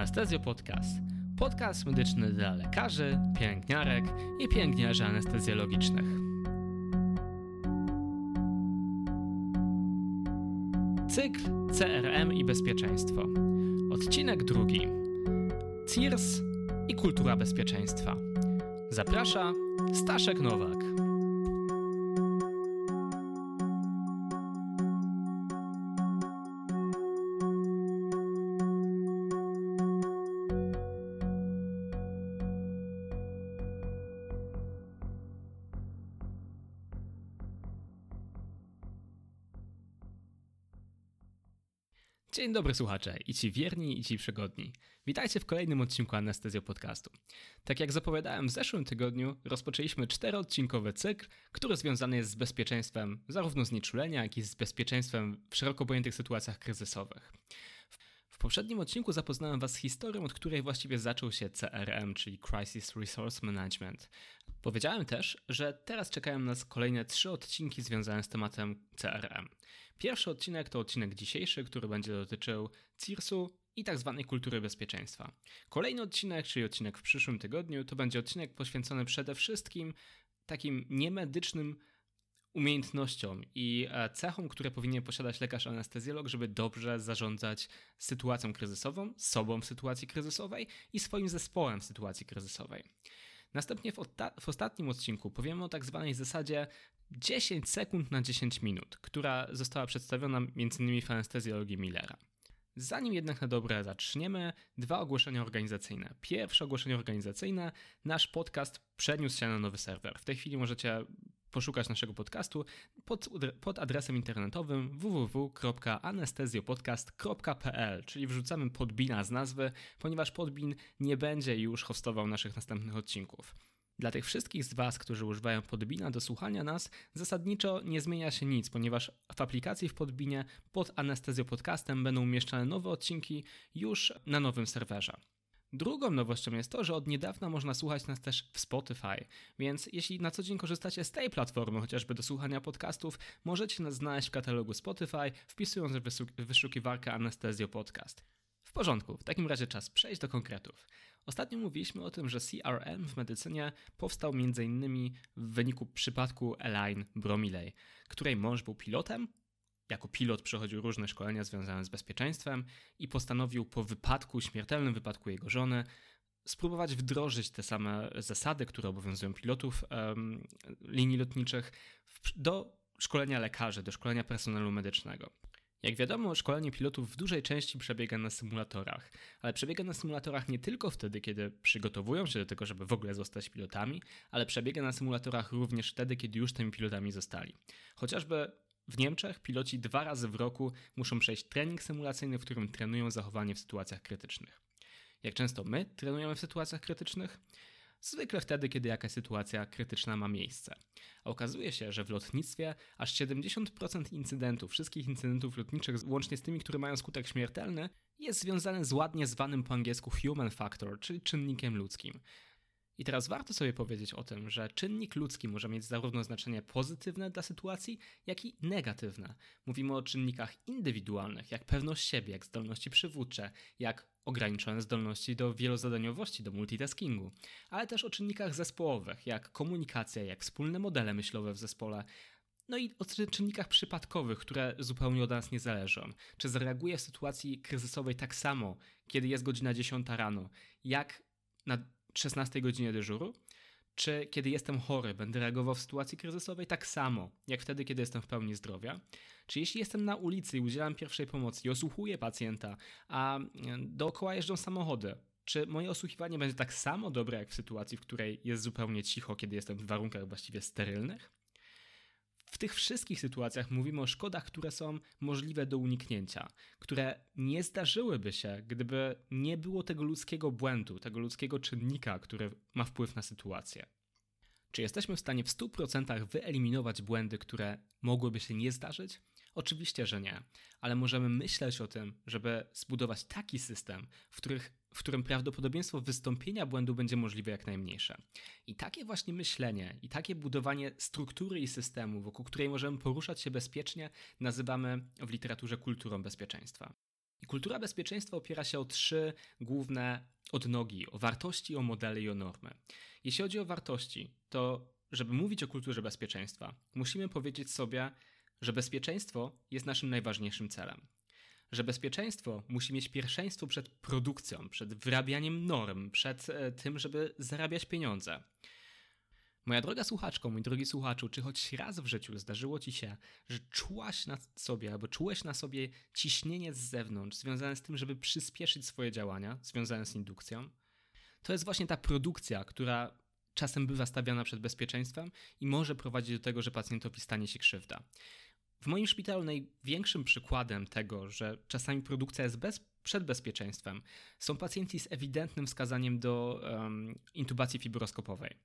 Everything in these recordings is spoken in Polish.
Anestezjo Podcast. Podcast medyczny dla lekarzy, pielęgniarek i pielęgniarzy anestezjologicznych. Cykl CRM i bezpieczeństwo. Odcinek drugi. CIRS i kultura bezpieczeństwa. Zaprasza Staszek Nowak. Dzień dobry słuchacze, i ci wierni, i ci przygodni. Witajcie w kolejnym odcinku Anestezjo Podcastu. Tak jak zapowiadałem w zeszłym tygodniu, rozpoczęliśmy czteroodcinkowy cykl, który związany jest z bezpieczeństwem zarówno znieczulenia, jak i z bezpieczeństwem w szeroko pojętych sytuacjach kryzysowych. Poprzednim odcinku zapoznałem Was z historią, od której właściwie zaczął się CRM, czyli Crisis Resource Management. Powiedziałem też, że teraz czekają nas kolejne trzy odcinki związane z tematem CRM. Pierwszy odcinek to odcinek dzisiejszy, który będzie dotyczył CIRS-u i tak zwanej kultury bezpieczeństwa. Kolejny odcinek, czyli odcinek w przyszłym tygodniu, to będzie odcinek poświęcony przede wszystkim takim niemedycznym umiejętnością i e, cechą, które powinien posiadać lekarz anestezjolog, żeby dobrze zarządzać sytuacją kryzysową, sobą w sytuacji kryzysowej i swoim zespołem w sytuacji kryzysowej. Następnie w, w ostatnim odcinku powiemy o tak zwanej zasadzie 10 sekund na 10 minut, która została przedstawiona m.in. w anestezjologii Millera. Zanim jednak na dobre zaczniemy, dwa ogłoszenia organizacyjne. Pierwsze ogłoszenie organizacyjne, nasz podcast przeniósł się na nowy serwer. W tej chwili możecie poszukać naszego podcastu pod, pod adresem internetowym www.anestezjopodcast.pl, czyli wrzucamy podbina z nazwy, ponieważ podbin nie będzie już hostował naszych następnych odcinków. Dla tych wszystkich z Was, którzy używają Podbina do słuchania nas, zasadniczo nie zmienia się nic, ponieważ w aplikacji w Podbinie pod anestezjopodcastem będą umieszczane nowe odcinki już na nowym serwerze. Drugą nowością jest to, że od niedawna można słuchać nas też w Spotify, więc jeśli na co dzień korzystacie z tej platformy, chociażby do słuchania podcastów, możecie nas znaleźć w katalogu Spotify, wpisując w wyszukiwarkę Anestezjo Podcast. W porządku, w takim razie czas przejść do konkretów. Ostatnio mówiliśmy o tym, że CRM w medycynie powstał m.in. w wyniku przypadku Elaine Bromiley, której mąż był pilotem, jako pilot przechodził różne szkolenia związane z bezpieczeństwem i postanowił po wypadku, śmiertelnym wypadku jego żony, spróbować wdrożyć te same zasady, które obowiązują pilotów um, linii lotniczych, do szkolenia lekarzy, do szkolenia personelu medycznego. Jak wiadomo, szkolenie pilotów w dużej części przebiega na symulatorach, ale przebiega na symulatorach nie tylko wtedy, kiedy przygotowują się do tego, żeby w ogóle zostać pilotami, ale przebiega na symulatorach również wtedy, kiedy już tymi pilotami zostali. Chociażby w Niemczech piloci dwa razy w roku muszą przejść trening symulacyjny, w którym trenują zachowanie w sytuacjach krytycznych. Jak często my trenujemy w sytuacjach krytycznych? Zwykle wtedy, kiedy jakaś sytuacja krytyczna ma miejsce. A okazuje się, że w lotnictwie aż 70% incydentów, wszystkich incydentów lotniczych, łącznie z tymi, które mają skutek śmiertelny, jest związane z ładnie zwanym po angielsku human factor, czyli czynnikiem ludzkim. I teraz warto sobie powiedzieć o tym, że czynnik ludzki może mieć zarówno znaczenie pozytywne dla sytuacji, jak i negatywne. Mówimy o czynnikach indywidualnych, jak pewność siebie, jak zdolności przywódcze, jak ograniczone zdolności do wielozadaniowości, do multitaskingu, ale też o czynnikach zespołowych, jak komunikacja, jak wspólne modele myślowe w zespole, no i o czynnikach przypadkowych, które zupełnie od nas nie zależą. Czy zareaguję w sytuacji kryzysowej tak samo, kiedy jest godzina 10 rano, jak na 16 godzinie dyżuru? Czy kiedy jestem chory, będę reagował w sytuacji kryzysowej tak samo, jak wtedy, kiedy jestem w pełni zdrowia? Czy jeśli jestem na ulicy i udzielam pierwszej pomocy i osłuchuję pacjenta, a dookoła jeżdżą samochody, czy moje osłuchiwanie będzie tak samo dobre, jak w sytuacji, w której jest zupełnie cicho, kiedy jestem w warunkach właściwie sterylnych? W tych wszystkich sytuacjach mówimy o szkodach, które są możliwe do uniknięcia, które nie zdarzyłyby się, gdyby nie było tego ludzkiego błędu, tego ludzkiego czynnika, który ma wpływ na sytuację. Czy jesteśmy w stanie w 100% wyeliminować błędy, które mogłyby się nie zdarzyć? Oczywiście, że nie, ale możemy myśleć o tym, żeby zbudować taki system, w, których, w którym prawdopodobieństwo wystąpienia błędu będzie możliwe jak najmniejsze. I takie właśnie myślenie i takie budowanie struktury i systemu, wokół której możemy poruszać się bezpiecznie, nazywamy w literaturze kulturą bezpieczeństwa. I kultura bezpieczeństwa opiera się o trzy główne odnogi: o wartości, o modele i o normy. Jeśli chodzi o wartości, to żeby mówić o kulturze bezpieczeństwa, musimy powiedzieć sobie, że bezpieczeństwo jest naszym najważniejszym celem. Że bezpieczeństwo musi mieć pierwszeństwo przed produkcją, przed wyrabianiem norm, przed e, tym, żeby zarabiać pieniądze. Moja droga słuchaczko, mój drogi słuchaczu, czy choć raz w życiu zdarzyło ci się, że czułaś na sobie albo czułeś na sobie ciśnienie z zewnątrz związane z tym, żeby przyspieszyć swoje działania, związane z indukcją? To jest właśnie ta produkcja, która czasem bywa stawiana przed bezpieczeństwem i może prowadzić do tego, że pacjentowi stanie się krzywda. W moim szpitalu największym przykładem tego, że czasami produkcja jest bez, przed bezpieczeństwem, są pacjenci z ewidentnym wskazaniem do um, intubacji fibroskopowej.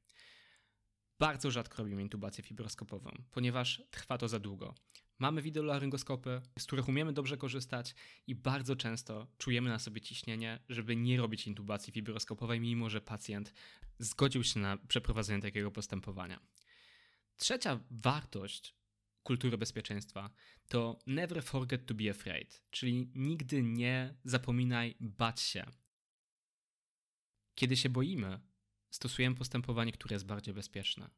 Bardzo rzadko robimy intubację fibroskopową, ponieważ trwa to za długo. Mamy wideolaryngoskopy, z których umiemy dobrze korzystać i bardzo często czujemy na sobie ciśnienie, żeby nie robić intubacji fibroskopowej, mimo że pacjent zgodził się na przeprowadzenie takiego postępowania. Trzecia wartość kultury bezpieczeństwa to never forget to be afraid, czyli nigdy nie zapominaj bać się. Kiedy się boimy, stosujemy postępowanie, które jest bardziej bezpieczne.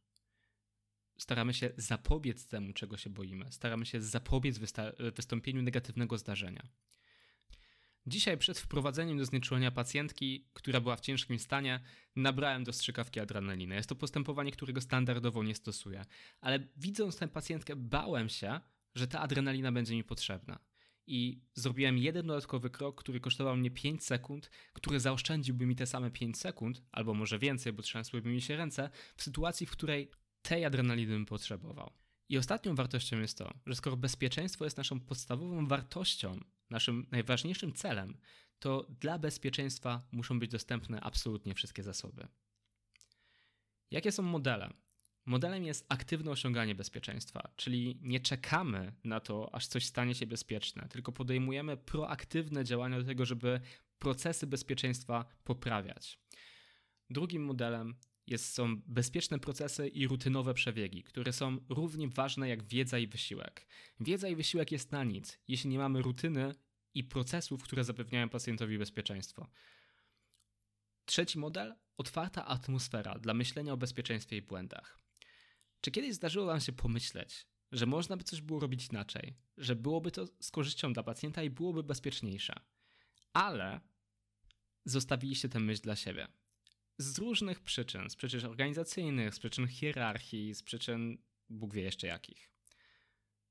Staramy się zapobiec temu, czego się boimy. Staramy się zapobiec wystąpieniu negatywnego zdarzenia. Dzisiaj przed wprowadzeniem do znieczulenia pacjentki, która była w ciężkim stanie, nabrałem do strzykawki adrenaliny. Jest to postępowanie, którego standardowo nie stosuję. Ale widząc tę pacjentkę, bałem się, że ta adrenalina będzie mi potrzebna. I zrobiłem jeden dodatkowy krok, który kosztował mnie 5 sekund, który zaoszczędziłby mi te same 5 sekund, albo może więcej, bo trzęsłyby mi się ręce, w sytuacji, w której tej adrenaliny bym potrzebował. I ostatnią wartością jest to, że skoro bezpieczeństwo jest naszą podstawową wartością, naszym najważniejszym celem, to dla bezpieczeństwa muszą być dostępne absolutnie wszystkie zasoby. Jakie są modele? Modelem jest aktywne osiąganie bezpieczeństwa, czyli nie czekamy na to, aż coś stanie się bezpieczne, tylko podejmujemy proaktywne działania do tego, żeby procesy bezpieczeństwa poprawiać. Drugim modelem jest, są bezpieczne procesy i rutynowe przebiegi, które są równie ważne jak wiedza i wysiłek. Wiedza i wysiłek jest na nic, jeśli nie mamy rutyny i procesów, które zapewniają pacjentowi bezpieczeństwo. Trzeci model otwarta atmosfera dla myślenia o bezpieczeństwie i błędach. Czy kiedyś zdarzyło Wam się pomyśleć, że można by coś było robić inaczej, że byłoby to z korzyścią dla pacjenta i byłoby bezpieczniejsze, ale zostawiliście tę myśl dla siebie? Z różnych przyczyn, z przyczyn organizacyjnych, z przyczyn hierarchii, z przyczyn Bóg wie jeszcze jakich.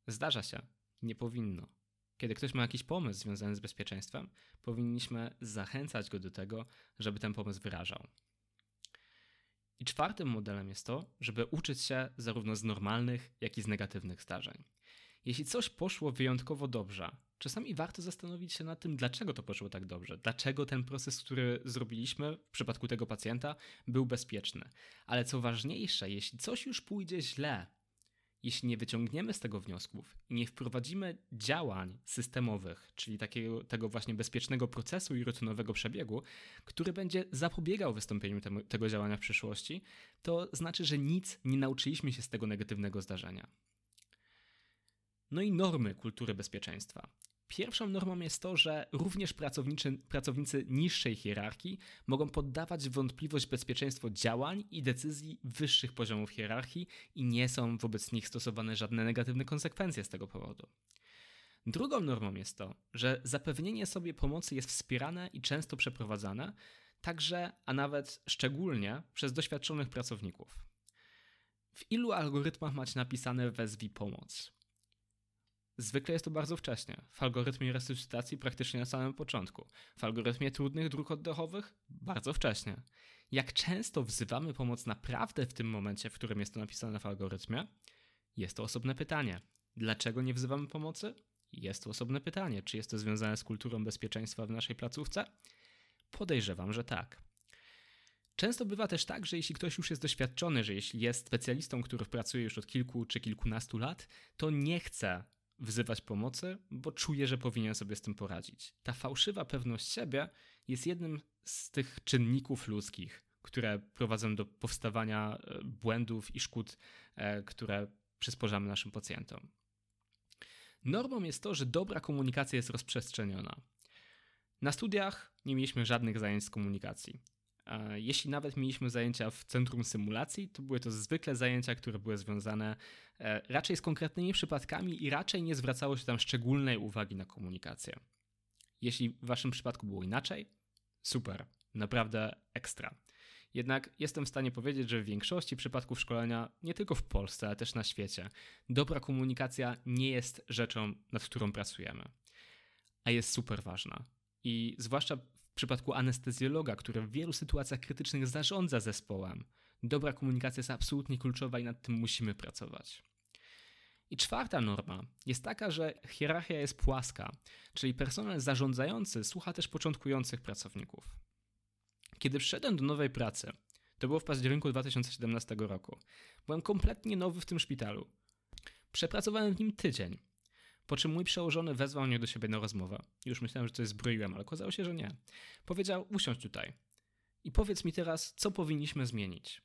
Zdarza się, nie powinno. Kiedy ktoś ma jakiś pomysł związany z bezpieczeństwem, powinniśmy zachęcać go do tego, żeby ten pomysł wyrażał. I czwartym modelem jest to, żeby uczyć się zarówno z normalnych, jak i z negatywnych zdarzeń. Jeśli coś poszło wyjątkowo dobrze, czasami warto zastanowić się nad tym, dlaczego to poszło tak dobrze, dlaczego ten proces, który zrobiliśmy w przypadku tego pacjenta, był bezpieczny. Ale co ważniejsze, jeśli coś już pójdzie źle, jeśli nie wyciągniemy z tego wniosków i nie wprowadzimy działań systemowych, czyli takiego, tego właśnie bezpiecznego procesu i rutynowego przebiegu, który będzie zapobiegał wystąpieniu temu, tego działania w przyszłości, to znaczy, że nic nie nauczyliśmy się z tego negatywnego zdarzenia. No i normy kultury bezpieczeństwa. Pierwszą normą jest to, że również pracownicy niższej hierarchii mogą poddawać wątpliwość bezpieczeństwo działań i decyzji wyższych poziomów hierarchii i nie są wobec nich stosowane żadne negatywne konsekwencje z tego powodu. Drugą normą jest to, że zapewnienie sobie pomocy jest wspierane i często przeprowadzane, także, a nawet szczególnie przez doświadczonych pracowników. W ilu algorytmach macie napisane wezwij pomoc? Zwykle jest to bardzo wcześnie. W algorytmie resuscytacji praktycznie na samym początku. W algorytmie trudnych dróg oddechowych bardzo wcześnie. Jak często wzywamy pomoc naprawdę w tym momencie, w którym jest to napisane w algorytmie? Jest to osobne pytanie. Dlaczego nie wzywamy pomocy? Jest to osobne pytanie. Czy jest to związane z kulturą bezpieczeństwa w naszej placówce? Podejrzewam, że tak. Często bywa też tak, że jeśli ktoś już jest doświadczony, że jeśli jest specjalistą, który pracuje już od kilku czy kilkunastu lat, to nie chce wzywać pomocy, bo czuje, że powinien sobie z tym poradzić. Ta fałszywa pewność siebie jest jednym z tych czynników ludzkich, które prowadzą do powstawania e, błędów i szkód, e, które przysporzamy naszym pacjentom. Normą jest to, że dobra komunikacja jest rozprzestrzeniona. Na studiach nie mieliśmy żadnych zajęć z komunikacji. Jeśli nawet mieliśmy zajęcia w centrum symulacji, to były to zwykle zajęcia, które były związane e, raczej z konkretnymi przypadkami i raczej nie zwracało się tam szczególnej uwagi na komunikację. Jeśli w waszym przypadku było inaczej, super, naprawdę ekstra. Jednak jestem w stanie powiedzieć, że w większości przypadków szkolenia, nie tylko w Polsce, ale też na świecie, dobra komunikacja nie jest rzeczą, nad którą pracujemy, a jest super ważna. I zwłaszcza przypadku anestezjologa, który w wielu sytuacjach krytycznych zarządza zespołem, dobra komunikacja jest absolutnie kluczowa i nad tym musimy pracować. I czwarta norma jest taka, że hierarchia jest płaska, czyli personel zarządzający słucha też początkujących pracowników. Kiedy przyszedłem do nowej pracy, to było w październiku 2017 roku, byłem kompletnie nowy w tym szpitalu. Przepracowałem w nim tydzień, po czym mój przełożony wezwał mnie do siebie na rozmowę. Już myślałem, że coś zbroiłem, ale okazało się, że nie. Powiedział: Usiądź tutaj i powiedz mi teraz, co powinniśmy zmienić.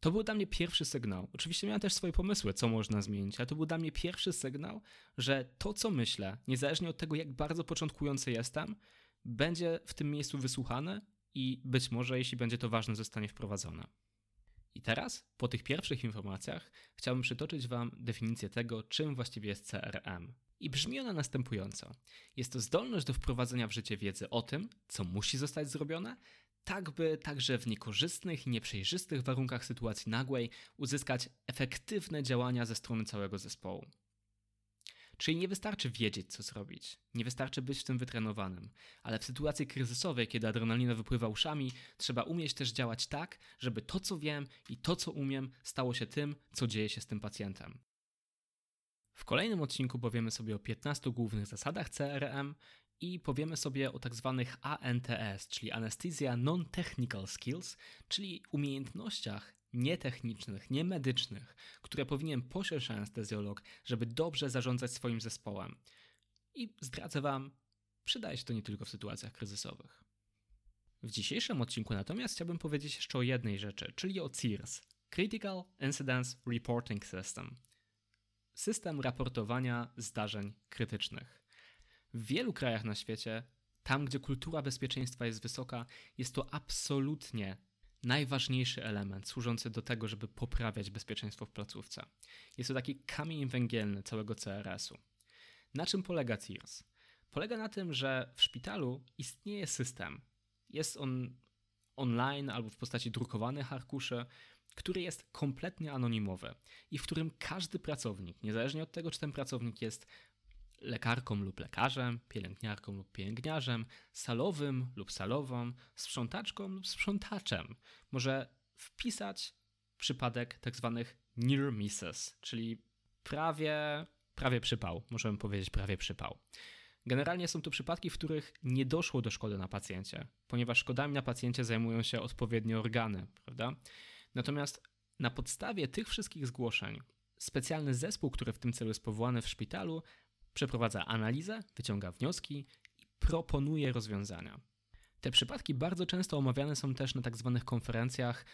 To był dla mnie pierwszy sygnał. Oczywiście miałem też swoje pomysły, co można zmienić, ale to był dla mnie pierwszy sygnał, że to, co myślę, niezależnie od tego, jak bardzo początkujący jestem, będzie w tym miejscu wysłuchane i być może, jeśli będzie to ważne, zostanie wprowadzone. I teraz, po tych pierwszych informacjach, chciałbym przytoczyć Wam definicję tego, czym właściwie jest CRM. I brzmi ona następująco. Jest to zdolność do wprowadzenia w życie wiedzy o tym, co musi zostać zrobione, tak by także w niekorzystnych i nieprzejrzystych warunkach sytuacji nagłej uzyskać efektywne działania ze strony całego zespołu. Czyli nie wystarczy wiedzieć, co zrobić, nie wystarczy być w tym wytrenowanym, ale w sytuacji kryzysowej, kiedy adrenalina wypływa uszami, trzeba umieć też działać tak, żeby to, co wiem i to, co umiem, stało się tym, co dzieje się z tym pacjentem. W kolejnym odcinku powiemy sobie o 15 głównych zasadach CRM i powiemy sobie o tak zwanych ANTS, czyli Anesthesia Non-Technical Skills, czyli umiejętnościach nietechnicznych, niemedycznych, które powinien posiąść anestezjolog, żeby dobrze zarządzać swoim zespołem. I zdradzę Wam, przydaje się to nie tylko w sytuacjach kryzysowych. W dzisiejszym odcinku natomiast chciałbym powiedzieć jeszcze o jednej rzeczy, czyli o CIRS Critical Incidents Reporting System system raportowania zdarzeń krytycznych. W wielu krajach na świecie, tam gdzie kultura bezpieczeństwa jest wysoka, jest to absolutnie najważniejszy element służący do tego, żeby poprawiać bezpieczeństwo w placówce. Jest to taki kamień węgielny całego CRS-u. Na czym polega CIRS? Polega na tym, że w szpitalu istnieje system. Jest on online albo w postaci drukowanych arkuszy, który jest kompletnie anonimowy i w którym każdy pracownik, niezależnie od tego, czy ten pracownik jest lekarką lub lekarzem, pielęgniarką lub pielęgniarzem, salowym lub salową, sprzątaczką lub sprzątaczem. Może wpisać przypadek tak zwanych near misses, czyli prawie, prawie przypał, możemy powiedzieć prawie przypał. Generalnie są to przypadki, w których nie doszło do szkody na pacjencie, ponieważ szkodami na pacjencie zajmują się odpowiednie organy, prawda? Natomiast na podstawie tych wszystkich zgłoszeń specjalny zespół, który w tym celu jest powołany w szpitalu, przeprowadza analizę, wyciąga wnioski i proponuje rozwiązania. Te przypadki bardzo często omawiane są też na tak zwanych konferencjach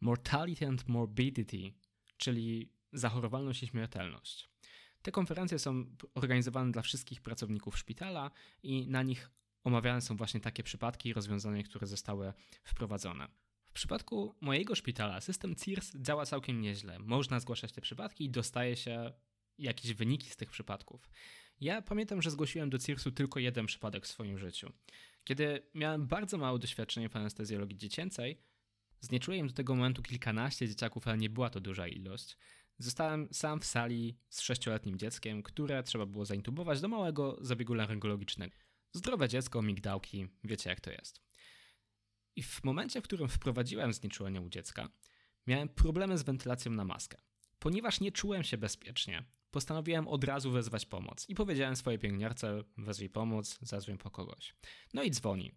Mortality and Morbidity, czyli zachorowalność i śmiertelność. Te konferencje są organizowane dla wszystkich pracowników szpitala i na nich omawiane są właśnie takie przypadki i rozwiązania, które zostały wprowadzone. W przypadku mojego szpitala system CIRS działa całkiem nieźle. Można zgłaszać te przypadki i dostaje się jakieś wyniki z tych przypadków. Ja pamiętam, że zgłosiłem do CIRS-u tylko jeden przypadek w swoim życiu. Kiedy miałem bardzo małe doświadczenie w anestezjologii dziecięcej, znieczułem do tego momentu kilkanaście dzieciaków, ale nie była to duża ilość. Zostałem sam w sali z sześcioletnim dzieckiem, które trzeba było zaintubować do małego zabiegu laryngologicznego. Zdrowe dziecko, migdałki, wiecie jak to jest. I w momencie, w którym wprowadziłem znieczulenie u dziecka, miałem problemy z wentylacją na maskę. Ponieważ nie czułem się bezpiecznie, postanowiłem od razu wezwać pomoc i powiedziałem swojej pielęgniarce: wezwij pomoc, zadzwoń po kogoś. No i dzwoni.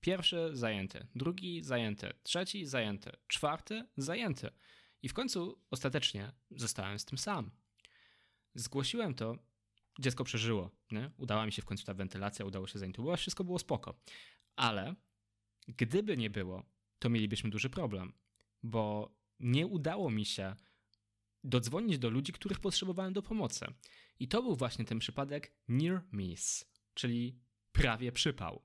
Pierwszy zajęty, drugi zajęty, trzeci zajęty, czwarty zajęty. I w końcu ostatecznie zostałem z tym sam. Zgłosiłem to, dziecko przeżyło, nie? udała mi się w końcu ta wentylacja, udało się zaintubować, wszystko było spoko. Ale Gdyby nie było, to mielibyśmy duży problem, bo nie udało mi się dodzwonić do ludzi, których potrzebowałem do pomocy. I to był właśnie ten przypadek near miss, czyli prawie przypał.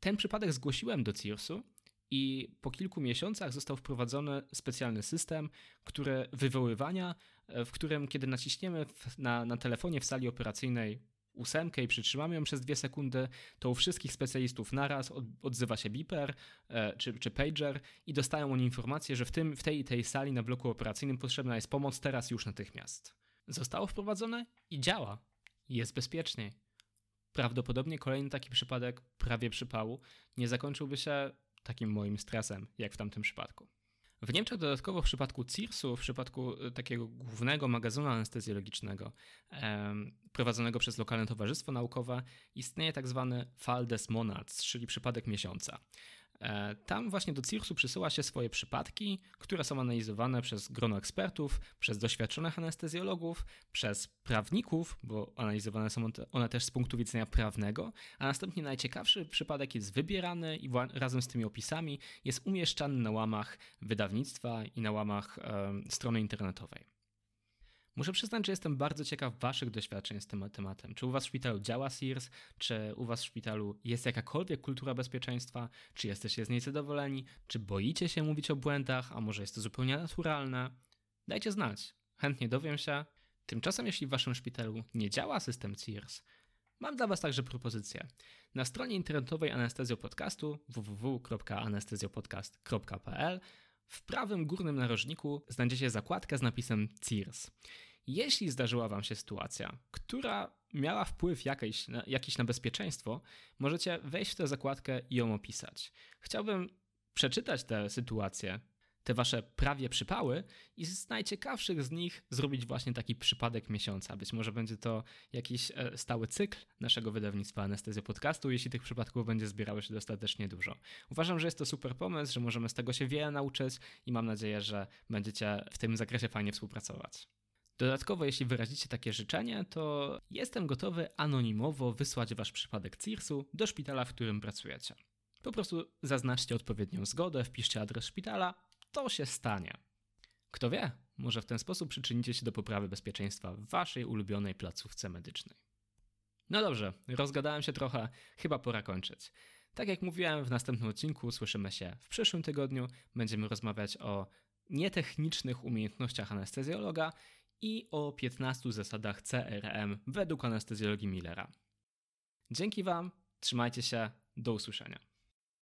Ten przypadek zgłosiłem do CIRS-u i po kilku miesiącach został wprowadzony specjalny system, który wywoływania, w którym kiedy naciśniemy na, na telefonie w sali operacyjnej ósemkę i przytrzymamy ją przez dwie sekundy, to u wszystkich specjalistów naraz odzywa się beeper e, czy, czy pager i dostają oni informację, że w, tym, w tej i tej sali na bloku operacyjnym potrzebna jest pomoc teraz już natychmiast. Zostało wprowadzone i działa. Jest bezpieczniej. Prawdopodobnie kolejny taki przypadek prawie przypału nie zakończyłby się takim moim stresem, jak w tamtym przypadku. W Niemczech dodatkowo w przypadku CIRS-u, w przypadku e, takiego głównego magazynu anestezjologicznego prowadzonego przez lokalne towarzystwo naukowe, istnieje tak zwany Fall des Monats, czyli przypadek miesiąca. E, tam właśnie do CIRS-u przysyła się swoje przypadki, które są analizowane przez grono ekspertów, przez doświadczonych anestezjologów, przez prawników, bo analizowane są one też z punktu widzenia prawnego, a następnie najciekawszy przypadek jest wybierany i razem z tymi opisami jest umieszczany na łamach wydawnictwa i na łamach e, strony internetowej. Muszę przyznać, że jestem bardzo ciekaw Waszych doświadczeń z tym tematem. Czy u Was w szpitalu działa SIRS? Czy u Was w szpitalu jest jakakolwiek kultura bezpieczeństwa? Czy jesteście z niej zadowoleni? Czy boicie się mówić o błędach? A może jest to zupełnie naturalne? Dajcie znać. Chętnie dowiem się. Tymczasem, jeśli w Waszym szpitalu nie działa system CIRS, mam dla Was także propozycję. Na stronie internetowej anestezjopodcastu www.anestezjopodcast.pl w prawym górnym narożniku znajdziecie zakładkę z napisem CIRS. Jeśli zdarzyła Wam się sytuacja, która miała wpływ jakiś na, jakiś na bezpieczeństwo, możecie wejść w tę zakładkę i ją opisać. Chciałbym przeczytać tę sytuację te wasze prawie przypały i z najciekawszych z nich zrobić właśnie taki przypadek miesiąca. Być może będzie to jakiś e, stały cykl naszego wydawnictwa Anestezja Podcastu, jeśli tych przypadków będzie zbierało się dostatecznie dużo. Uważam, że jest to super pomysł, że możemy z tego się wiele nauczyć i mam nadzieję, że będziecie w tym zakresie fajnie współpracować. Dodatkowo, jeśli wyrazicie takie życzenie, to jestem gotowy anonimowo wysłać wasz przypadek CIRS-u do szpitala, w którym pracujecie. Po prostu zaznaczcie odpowiednią zgodę, wpiszcie adres szpitala, to się stanie. Kto wie, może w ten sposób przyczynicie się do poprawy bezpieczeństwa w waszej ulubionej placówce medycznej. No dobrze, rozgadałem się trochę, chyba pora kończyć. Tak jak mówiłem, w następnym odcinku słyszymy się w przyszłym tygodniu. Będziemy rozmawiać o nietechnicznych umiejętnościach anestezjologa i o 15 zasadach CRM według anestezjologii Millera. Dzięki Wam, trzymajcie się, do usłyszenia.